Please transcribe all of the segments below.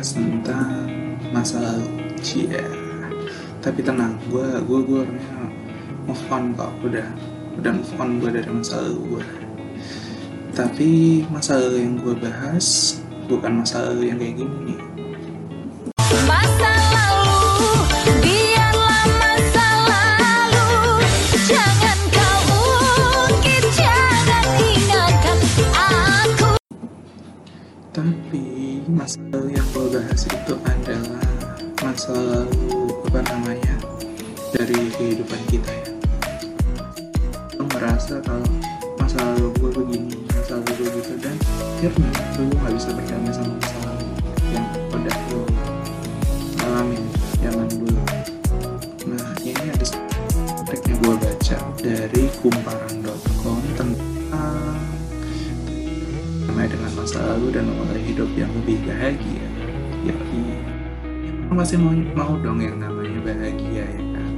membahas tentang masa lalu. Cia. Tapi tenang, gua gua gua orangnya move on kok, udah udah move on gua dari masa lalu gua. Tapi masa lalu yang gua bahas bukan masa lalu yang kayak gini nih. Bahagia. Ya, orang pasti mau mau dong yang namanya bahagia ya kan,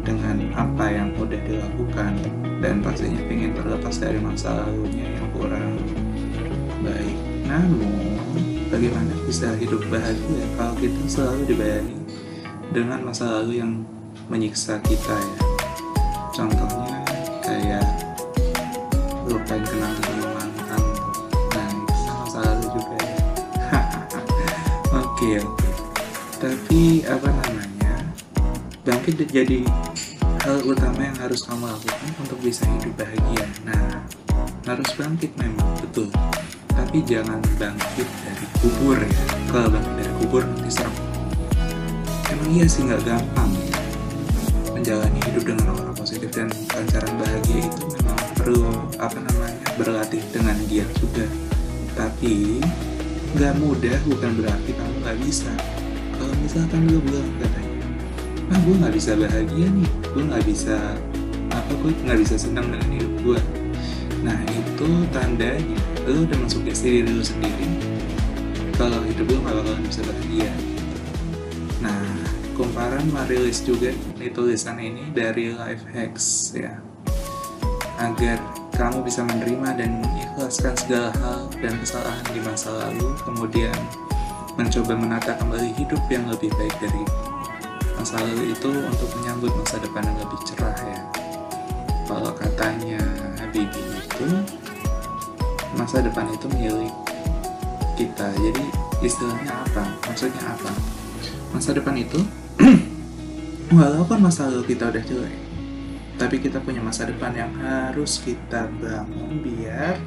dengan apa yang udah dilakukan dan pastinya ingin terlepas dari masa lalunya yang kurang baik. Namun, bagaimana bisa hidup bahagia kalau kita selalu dibayani dengan masa lalu yang menyiksa kita ya? Contohnya kayak lupain kenangan oke oke tapi apa namanya bangkit jadi hal utama yang harus kamu lakukan untuk bisa hidup bahagia. Nah harus bangkit memang betul. Tapi jangan bangkit dari kubur ya. Kalau bangkit dari kubur nanti serem. Emang iya sih nggak gampang ya menjalani hidup dengan orang positif dan pancaran bahagia itu memang perlu apa namanya berlatih dengan giat juga. Tapi nggak mudah bukan berarti kamu nggak bisa. Kalau misalkan lu bilang katanya ah gue nggak bisa bahagia nih gue nggak bisa apa gue nggak bisa senang dengan hidup gue nah itu tandanya lu udah masuk diri lu sendiri kalau hidup lu nggak bakalan bisa bahagia. Nah, kumparan merilis juga di tulisan ini dari Life Hacks ya. Agar kamu bisa menerima dan mengikhlaskan segala hal dan kesalahan di masa lalu, kemudian mencoba menata kembali hidup yang lebih baik dari masa lalu itu untuk menyambut masa depan yang lebih cerah ya. Kalau katanya Habibie itu, masa depan itu milik kita. Jadi istilahnya apa? Maksudnya apa? masa depan itu walaupun masa lalu kita udah jelek tapi kita punya masa depan yang harus kita bangun biar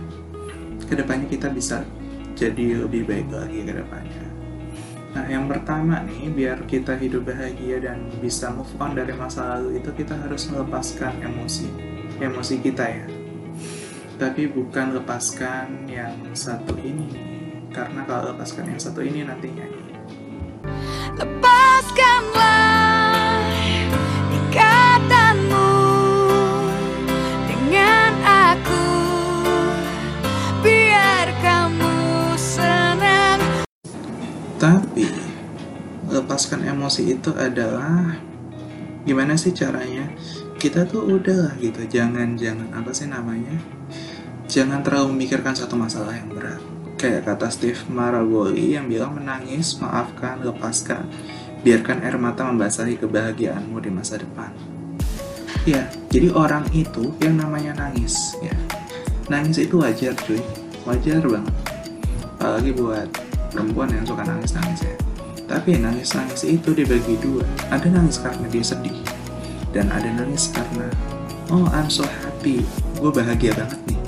ke depannya kita bisa jadi lebih baik lagi ke depannya. Nah yang pertama nih biar kita hidup bahagia dan bisa move on dari masa lalu itu kita harus melepaskan emosi emosi kita ya. Tapi bukan lepaskan yang satu ini. Karena kalau lepaskan yang satu ini nantinya Tapi lepaskan emosi itu adalah gimana sih caranya? Kita tuh udah gitu, jangan jangan apa sih namanya? Jangan terlalu memikirkan satu masalah yang berat. Kayak kata Steve Maraboli yang bilang menangis, maafkan, lepaskan, biarkan air mata membasahi kebahagiaanmu di masa depan. Ya, jadi orang itu yang namanya nangis, ya. Nangis itu wajar, cuy. Wajar banget. Apalagi buat perempuan yang suka nangis-nangis ya. Tapi nangis-nangis itu dibagi dua. Ada nangis karena dia sedih. Dan ada nangis karena, oh I'm so happy. Gue bahagia banget nih.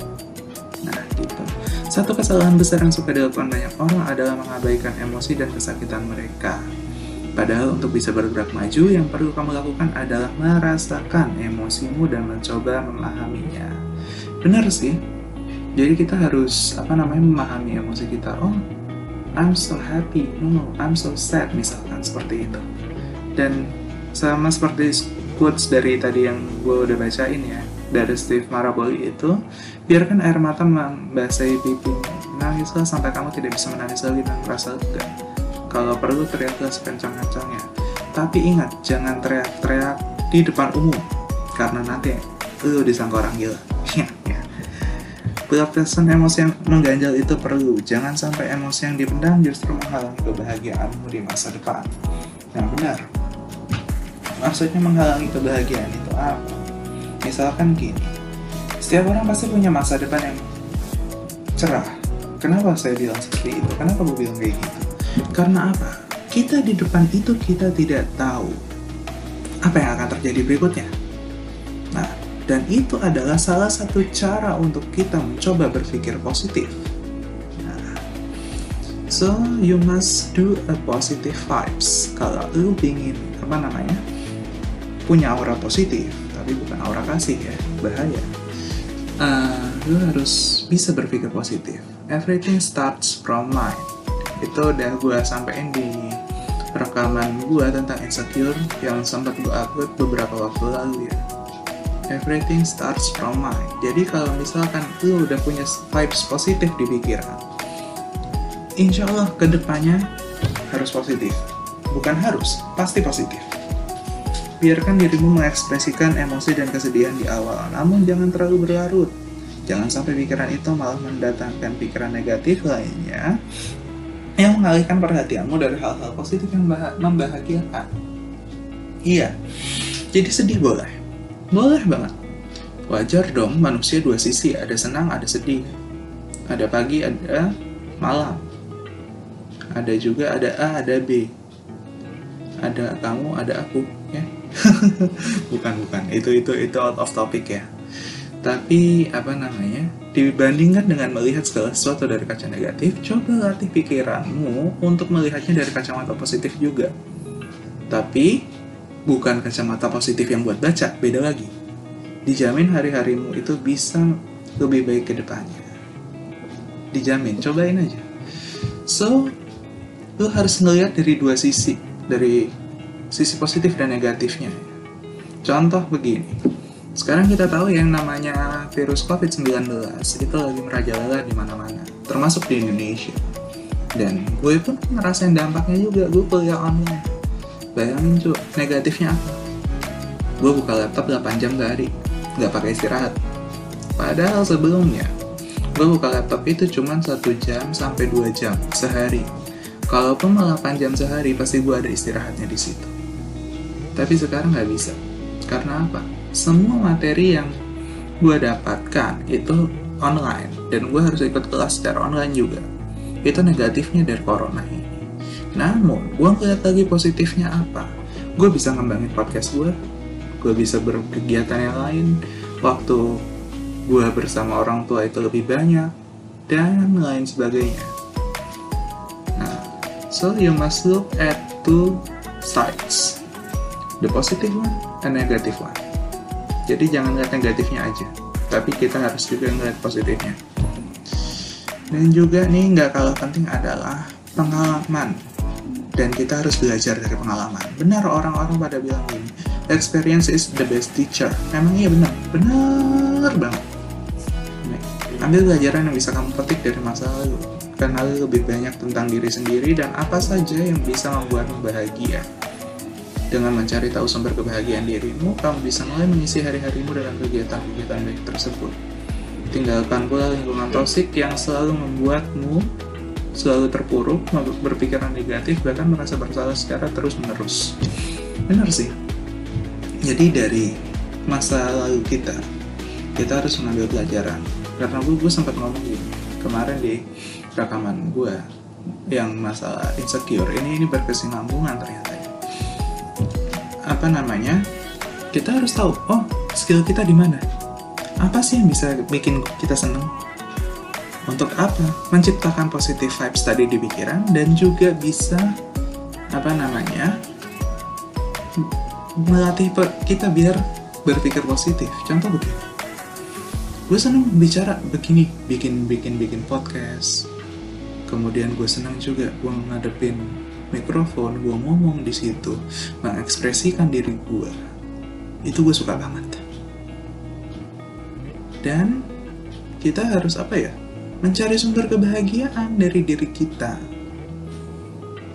Nah gitu. Satu kesalahan besar yang suka dilakukan banyak orang adalah mengabaikan emosi dan kesakitan mereka. Padahal untuk bisa bergerak maju, yang perlu kamu lakukan adalah merasakan emosimu dan mencoba memahaminya. Benar sih. Jadi kita harus apa namanya memahami emosi kita. Oh, I'm so happy. No, I'm so sad misalkan seperti itu. Dan sama seperti quotes dari tadi yang gue udah bacain ya dari Steve Maraboli itu biarkan air mata membasahi pipimu nangislah sampai kamu tidak bisa menangis lagi dan merasa lega kalau perlu teriaklah sekencang-kencangnya tapi ingat jangan teriak-teriak di depan umum karena nanti lu disangka orang gila Pelepasan emosi yang mengganjal itu perlu. Jangan sampai emosi yang dipendam justru menghalangi kebahagiaanmu di masa depan. Yang benar. Maksudnya menghalangi kebahagiaan itu apa? Misalkan gini, setiap orang pasti punya masa depan yang cerah. Kenapa saya bilang seperti itu? Kenapa gue bilang kayak gitu? Karena apa? Kita di depan itu kita tidak tahu apa yang akan terjadi berikutnya. Dan itu adalah salah satu cara untuk kita mencoba berpikir positif. Nah, so you must do a positive vibes. Kalau lu ingin apa namanya punya aura positif, tapi bukan aura kasih ya, bahaya. Uh, lu harus bisa berpikir positif. Everything starts from mind. Itu udah gue sampein di rekaman gue tentang insecure yang sempat gue upload beberapa waktu lalu ya everything starts from mind. Jadi kalau misalkan lu udah punya vibes positif di pikiran insya Allah ke depannya harus positif. Bukan harus pasti positif. Biarkan dirimu mengekspresikan emosi dan kesedihan di awal. Namun jangan terlalu berlarut. Jangan sampai pikiran itu malah mendatangkan pikiran negatif lainnya yang mengalihkan perhatianmu dari hal-hal positif yang membahagiakan. Iya, jadi sedih boleh. Boleh banget. Wajar dong manusia dua sisi, ada senang, ada sedih. Ada pagi, ada malam. Ada juga ada A, ada B. Ada kamu, ada aku, ya. bukan, bukan. Itu itu itu out of topic ya. Tapi apa namanya? Dibandingkan dengan melihat segala sesuatu dari kaca negatif, coba latih pikiranmu untuk melihatnya dari kacamata positif juga. Tapi bukan kacamata positif yang buat baca, beda lagi. Dijamin hari-harimu itu bisa lebih baik ke depannya. Dijamin, cobain aja. So, lu harus ngelihat dari dua sisi, dari sisi positif dan negatifnya. Contoh begini, sekarang kita tahu yang namanya virus COVID-19 itu lagi merajalela di mana-mana, termasuk di Indonesia. Dan gue pun ngerasain dampaknya juga, gue kuliah online. Bayangin cuy, negatifnya apa? Gue buka laptop 8 jam sehari, nggak pakai istirahat. Padahal sebelumnya, gue buka laptop itu cuma 1 jam sampai 2 jam sehari. Kalaupun malah 8 jam sehari, pasti gue ada istirahatnya di situ. Tapi sekarang nggak bisa. Karena apa? semua materi yang gue dapatkan itu online dan gue harus ikut kelas secara online juga itu negatifnya dari corona ini namun gue ngeliat lagi positifnya apa? Gue bisa ngembangin podcast gue gue bisa berkegiatan yang lain. Waktu gue bersama orang tua itu lebih banyak dan lain sebagainya. Nah so you must look at two sides. The positive one and negative one. Jadi jangan lihat negatifnya aja, tapi kita harus juga ngeliat positifnya. Dan juga nih nggak kalah penting adalah pengalaman. Dan kita harus belajar dari pengalaman. Benar orang-orang pada bilang ini, experience is the best teacher. Memang iya benar, benar banget. Nih, ambil pelajaran yang bisa kamu petik dari masa lalu. Kenali lebih banyak tentang diri sendiri dan apa saja yang bisa membuatmu bahagia. Dengan mencari tahu sumber kebahagiaan dirimu, kamu bisa mulai mengisi hari-harimu dengan kegiatan-kegiatan baik tersebut. Tinggalkan pula lingkungan toksik yang selalu membuatmu selalu terpuruk, berpikiran negatif, bahkan merasa bersalah secara terus-menerus. Benar sih. Jadi dari masa lalu kita, kita harus mengambil pelajaran. Karena gue, gue sempat ngomong gini, kemarin di rekaman gue yang masalah insecure ini ini berkesinambungan ternyata apa namanya kita harus tahu oh skill kita di mana apa sih yang bisa bikin kita seneng untuk apa? Menciptakan positive vibes tadi di pikiran dan juga bisa apa namanya melatih kita biar berpikir positif. Contoh begini. Gue seneng bicara begini bikin bikin bikin podcast. Kemudian gue senang juga gue ngadepin mikrofon gue ngomong di situ mengekspresikan diri gue itu gue suka banget. Dan kita harus apa ya mencari sumber kebahagiaan dari diri kita.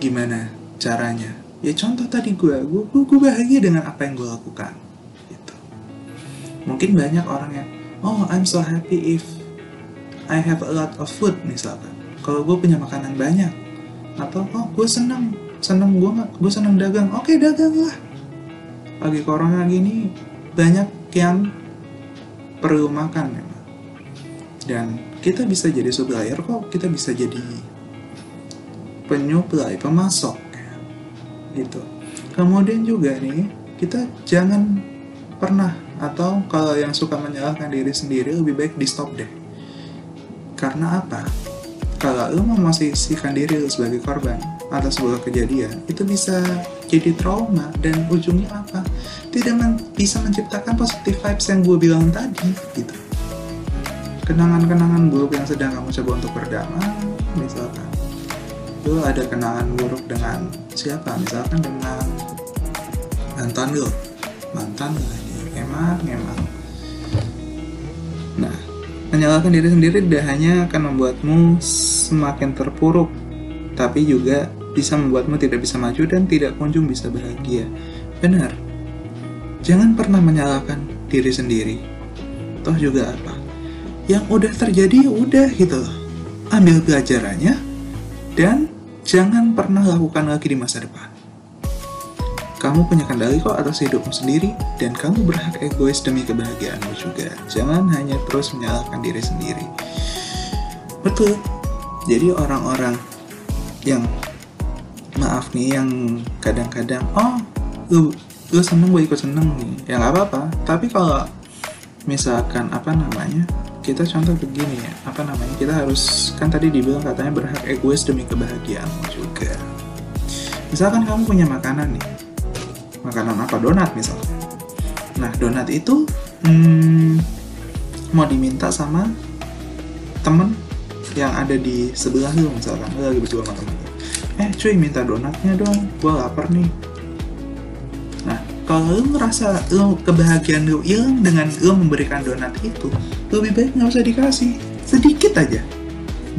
Gimana caranya? Ya contoh tadi gue gue, gue bahagia dengan apa yang gue lakukan gitu. Mungkin banyak orang yang oh I'm so happy if I have a lot of food misalkan. Kalau gue punya makanan banyak atau oh gue seneng seneng gue gue seneng dagang. Oke dagang lah lagi corona gini banyak yang perlu makan memang. Dan kita bisa jadi supplier kok kita bisa jadi penyuplai pemasok gitu. Kemudian juga nih kita jangan pernah atau kalau yang suka menyalahkan diri sendiri lebih baik di stop deh. Karena apa? Kalau lu memosisikan diri lu sebagai korban atas sebuah kejadian itu bisa jadi trauma dan ujungnya apa? Tidak bisa menciptakan positive vibes yang gue bilang tadi gitu kenangan-kenangan buruk yang sedang kamu coba untuk berdamai misalkan. Lu ada kenangan buruk dengan siapa? Misalkan dengan mantan lu mantan lagi emang emang nah menyalahkan diri sendiri tidak hanya akan membuatmu semakin terpuruk tapi juga bisa membuatmu tidak bisa maju dan tidak kunjung bisa bahagia. Benar. Jangan pernah menyalahkan diri sendiri. Toh juga yang udah terjadi ya udah gitu ambil pelajarannya dan jangan pernah lakukan lagi di masa depan kamu punya kendali kok atas hidupmu sendiri dan kamu berhak egois demi kebahagiaanmu juga. Jangan hanya terus menyalahkan diri sendiri. Betul. Jadi orang-orang yang maaf nih yang kadang-kadang oh lu lu seneng gue ikut seneng nih ya nggak apa-apa tapi kalau misalkan apa namanya kita contoh begini ya apa namanya kita harus kan tadi dibilang katanya berhak egois demi kebahagiaanmu juga. Misalkan kamu punya makanan nih makanan apa? Donat misalnya nah donat itu hmm, mau diminta sama temen yang ada di sebelah lu misalkan lu lagi berdua sama temen eh cuy minta donatnya dong gua lapar nih kalau lu ngerasa lu kebahagiaan lu hilang dengan lu memberikan donat itu lebih baik nggak usah dikasih sedikit aja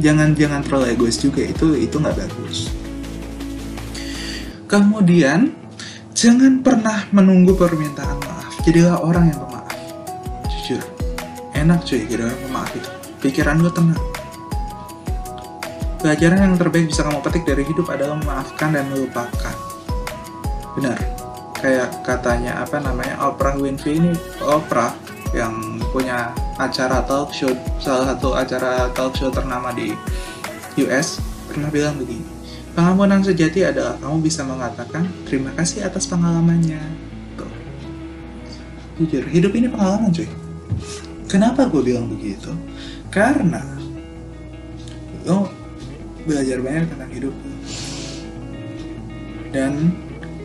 jangan jangan terlalu egois juga itu itu nggak bagus kemudian Jangan pernah menunggu permintaan maaf. Jadilah orang yang pemaaf. Jujur, enak cuy jadi orang pemaaf itu. Pikiran lu tenang. Pelajaran yang terbaik bisa kamu petik dari hidup adalah memaafkan dan melupakan. Benar. Kayak katanya apa namanya Oprah Winfrey ini Oprah yang punya acara talk show salah satu acara talk show ternama di US pernah bilang begini Pengampunan sejati adalah kamu bisa mengatakan terima kasih atas pengalamannya. Tuh. Jujur, hidup ini pengalaman cuy. Kenapa gue bilang begitu? Karena lo belajar banyak tentang hidup. Dan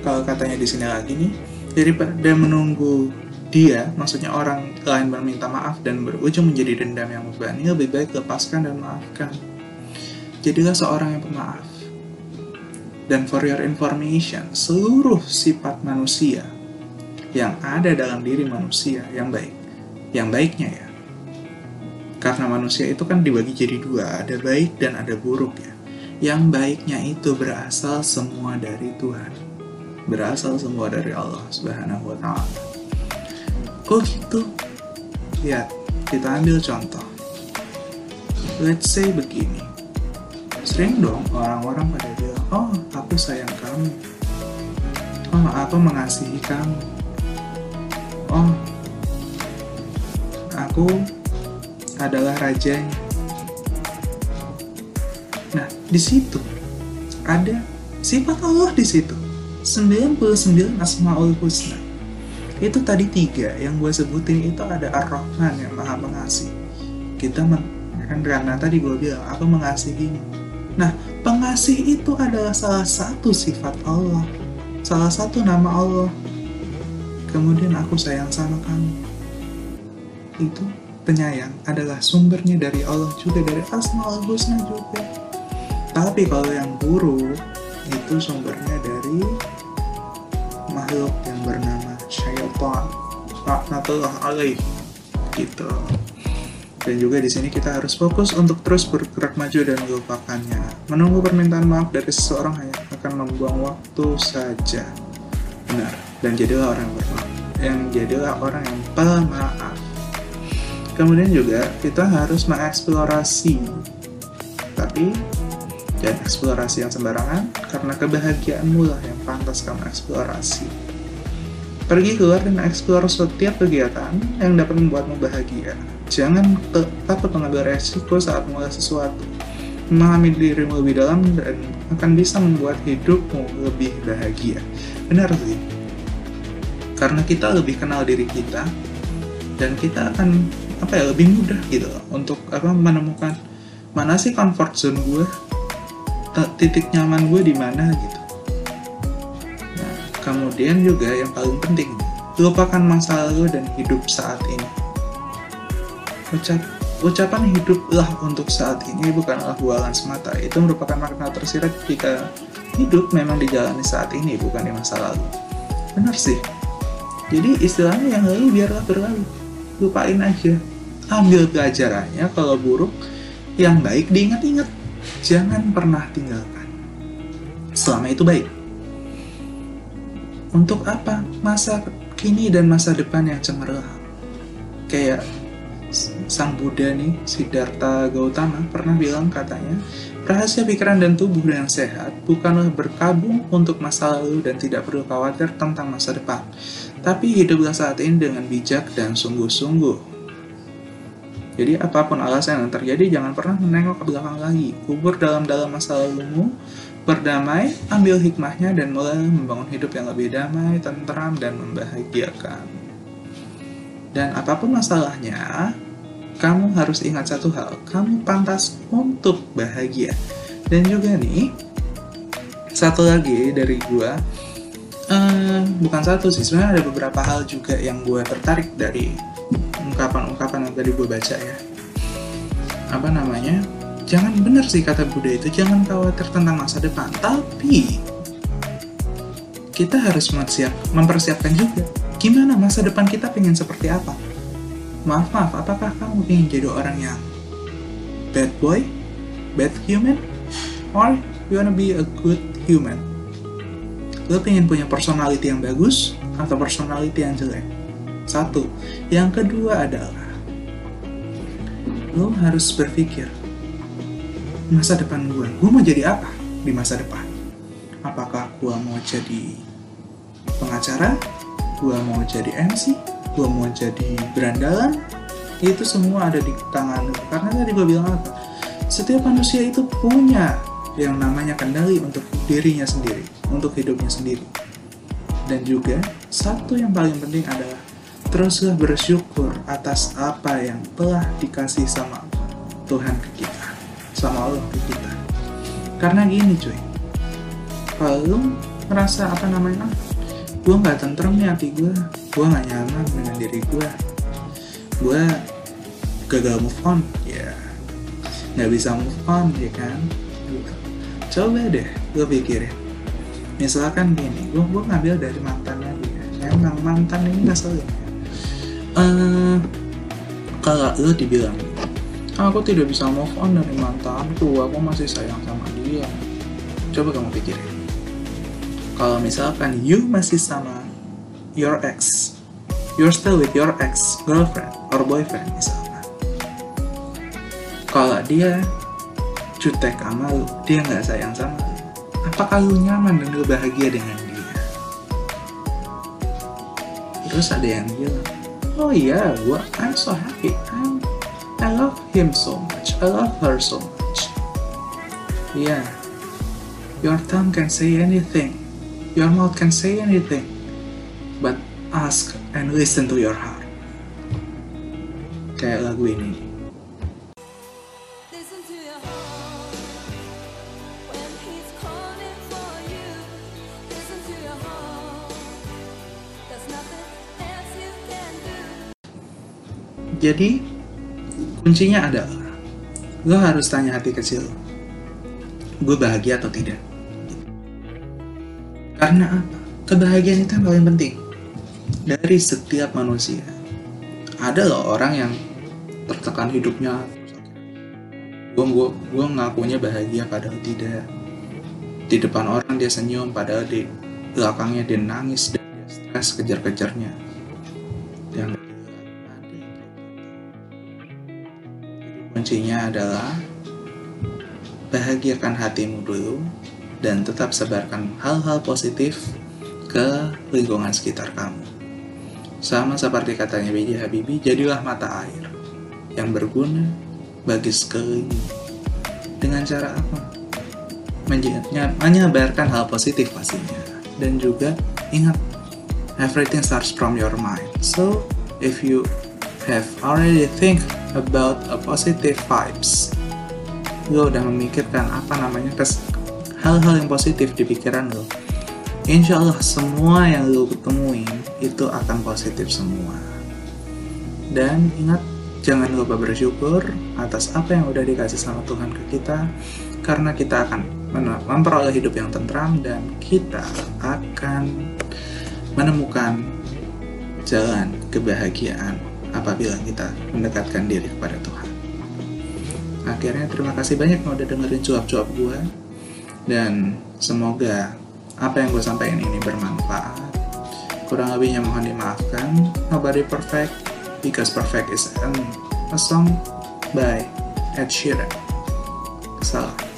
kalau katanya di sini lagi nih, daripada menunggu dia, maksudnya orang lain meminta maaf dan berujung menjadi dendam yang membebani, lebih baik lepaskan dan maafkan. Jadilah seorang yang pemaaf. Dan for your information, seluruh sifat manusia yang ada dalam diri manusia yang baik, yang baiknya ya. Karena manusia itu kan dibagi jadi dua, ada baik dan ada buruk ya. Yang baiknya itu berasal semua dari Tuhan. Berasal semua dari Allah Subhanahu wa taala. Kok gitu? Lihat, kita ambil contoh. Let's say begini. Sering dong orang-orang pada bilang, oh aku sayang kamu oh aku mengasihi kamu oh aku adalah rajanya nah di situ ada sifat Allah di situ 99 asmaul husna. Itu tadi tiga yang gue sebutin itu ada ar-Rahman yang maha pengasih. Kita men kan tadi gue bilang aku mengasihimu nah pengasih itu adalah salah satu sifat Allah salah satu nama Allah. Kemudian aku sayang sama kamu. Itu penyayang adalah sumbernya dari Allah juga dari Asmaul Husna juga. Tapi kalau yang buruk itu sumbernya dari makhluk yang bernama syaitan laknatullah alaih gitu dan juga di sini kita harus fokus untuk terus bergerak maju dan melupakannya. Menunggu permintaan maaf dari seseorang hanya akan membuang waktu saja. Benar. Dan jadilah orang yang bermaaf. Yang jadilah orang yang pemaaf. kemudian juga kita harus mengeksplorasi tapi jangan eksplorasi yang sembarangan karena kebahagiaanmu lah yang pantas kamu eksplorasi. Pergi keluar dan eksplor setiap kegiatan yang dapat membuatmu bahagia. Jangan takut mengambil resiko saat mulai sesuatu. Memahami dirimu lebih dalam dan akan bisa membuat hidupmu lebih bahagia. Benar sih karena kita lebih kenal diri kita dan kita akan apa ya lebih mudah gitu loh untuk apa menemukan mana sih comfort zone gue titik nyaman gue di mana gitu kemudian juga yang paling penting lupakan masa lalu dan hidup saat ini. Ucap ucapan hiduplah untuk saat ini bukanlah bualan semata. Itu merupakan makna tersirat jika hidup memang dijalani saat ini bukan di masa lalu. Benar sih. Jadi istilahnya yang lalu biarlah berlalu. Lupain aja. Ambil pelajarannya kalau buruk yang baik diingat-ingat. Jangan pernah tinggalkan. Selama itu baik untuk apa? Masa kini dan masa depan yang cemerlang. Kayak sang Buddha nih Siddhartha Gautama pernah bilang katanya rahasia pikiran dan tubuh yang sehat bukanlah berkabung untuk masa lalu dan tidak perlu khawatir tentang masa depan tapi hiduplah saat ini dengan bijak dan sungguh-sungguh. Jadi apa pun alasan yang terjadi, jangan pernah menengok ke belakang lagi. Kubur dalam-dalam masa lalumu, berdamai, ambil hikmahnya, dan mulai membangun hidup yang lebih damai, tentram, dan membahagiakan. Dan apa pun masalahnya, kamu harus ingat satu hal, kamu pantas untuk bahagia. Dan juga nih, satu lagi dari gua, eh, bukan satu sih, sebenarnya ada beberapa hal juga yang gue tertarik dari ungkapan-ungkapan yang tadi gue baca ya apa namanya jangan benar sih kata Buddha itu jangan khawatir tentang masa depan. Tapi kita harus mempersiap, mempersiapkan juga. Gimana masa depan kita pengen seperti apa? Maaf maaf apakah kamu ingin jadi orang yang bad boy bad human? Or you wanna be a good human? Lo pengen punya personality yang bagus atau personality yang jelek? Satu. Yang kedua adalah lo harus berpikir masa depan gue, gue mau jadi apa di masa depan? Apakah gue mau jadi pengacara? Gue mau jadi MC? Gue mau jadi berandalan? Itu semua ada di tangan lo. Karena tadi gue bilang apa? Setiap manusia itu punya yang namanya kendali untuk dirinya sendiri, untuk hidupnya sendiri. Dan juga satu yang paling penting adalah teruslah bersyukur atas apa yang telah dikasih sama Tuhan ke kita, sama Allah ke kita. Karena gini cuy, kalau lu ngerasa apa namanya, gue nggak tentrem nih hati gue, gue nggak nyaman dengan diri gue, gue gagal move on, ya nggak bisa move on ya kan. Coba deh, gue pikirin. Misalkan gini, gue gue ngambil dari mantannya dia. Emang mantan ini ngeselin uh, kalau lo dibilang aku tidak bisa move on dari mantanku. Aku masih sayang sama dia. Coba kamu pikirin. Kalau misalkan you masih sama your ex you're still with your ex girlfriend or boyfriend misalkan. Kalau dia cutek sama lu dia nggak sayang sama lu apakah lu nyaman dan lu bahagia dengan dia? Terus ada yang bilang oh yeah, gua I'm so happy. I'm, I love him so much. I love her so much. Yeah, your tongue can say anything, your mouth can say anything, but ask and listen to your heart. Kayak lagu ini. Jadi kuncinya adalah lo harus tanya hati kecil, gue bahagia atau tidak. Karena apa? Kebahagiaan itu yang paling penting dari setiap manusia. Ada loh orang yang tertekan hidupnya, gue gue gue ngakunya bahagia padahal tidak. Di depan orang dia senyum padahal di belakangnya dia nangis dan dia stres kejar-kejarnya. Yang kuncinya adalah bahagiakan hatimu dulu dan tetap sebarkan hal-hal positif ke lingkungan sekitar kamu. Sama seperti katanya B.J. Habibie, jadilah mata air yang berguna bagi sekeliling. Dengan cara apa? Menyebarkan hal positif pastinya. Dan juga ingat, everything starts from your mind. So, if you have already think about a positive vibes, lo udah memikirkan apa namanya hal-hal yang positif di pikiran lo. Insya Allah semua yang lo ketemuin itu akan positif semua. Dan ingat, jangan lupa bersyukur atas apa yang udah dikasih sama Tuhan ke kita, karena kita akan memperoleh hidup yang tentram dan kita akan menemukan jalan kebahagiaan apabila kita mendekatkan diri kepada Tuhan. Akhirnya terima kasih banyak udah dengerin cuap-cuap gue dan semoga apa yang gue sampaikan ini bermanfaat. Kurang lebihnya mohon dimaafkan. Nobody perfect because perfect is an, a song by Ed Sheeran. Salam.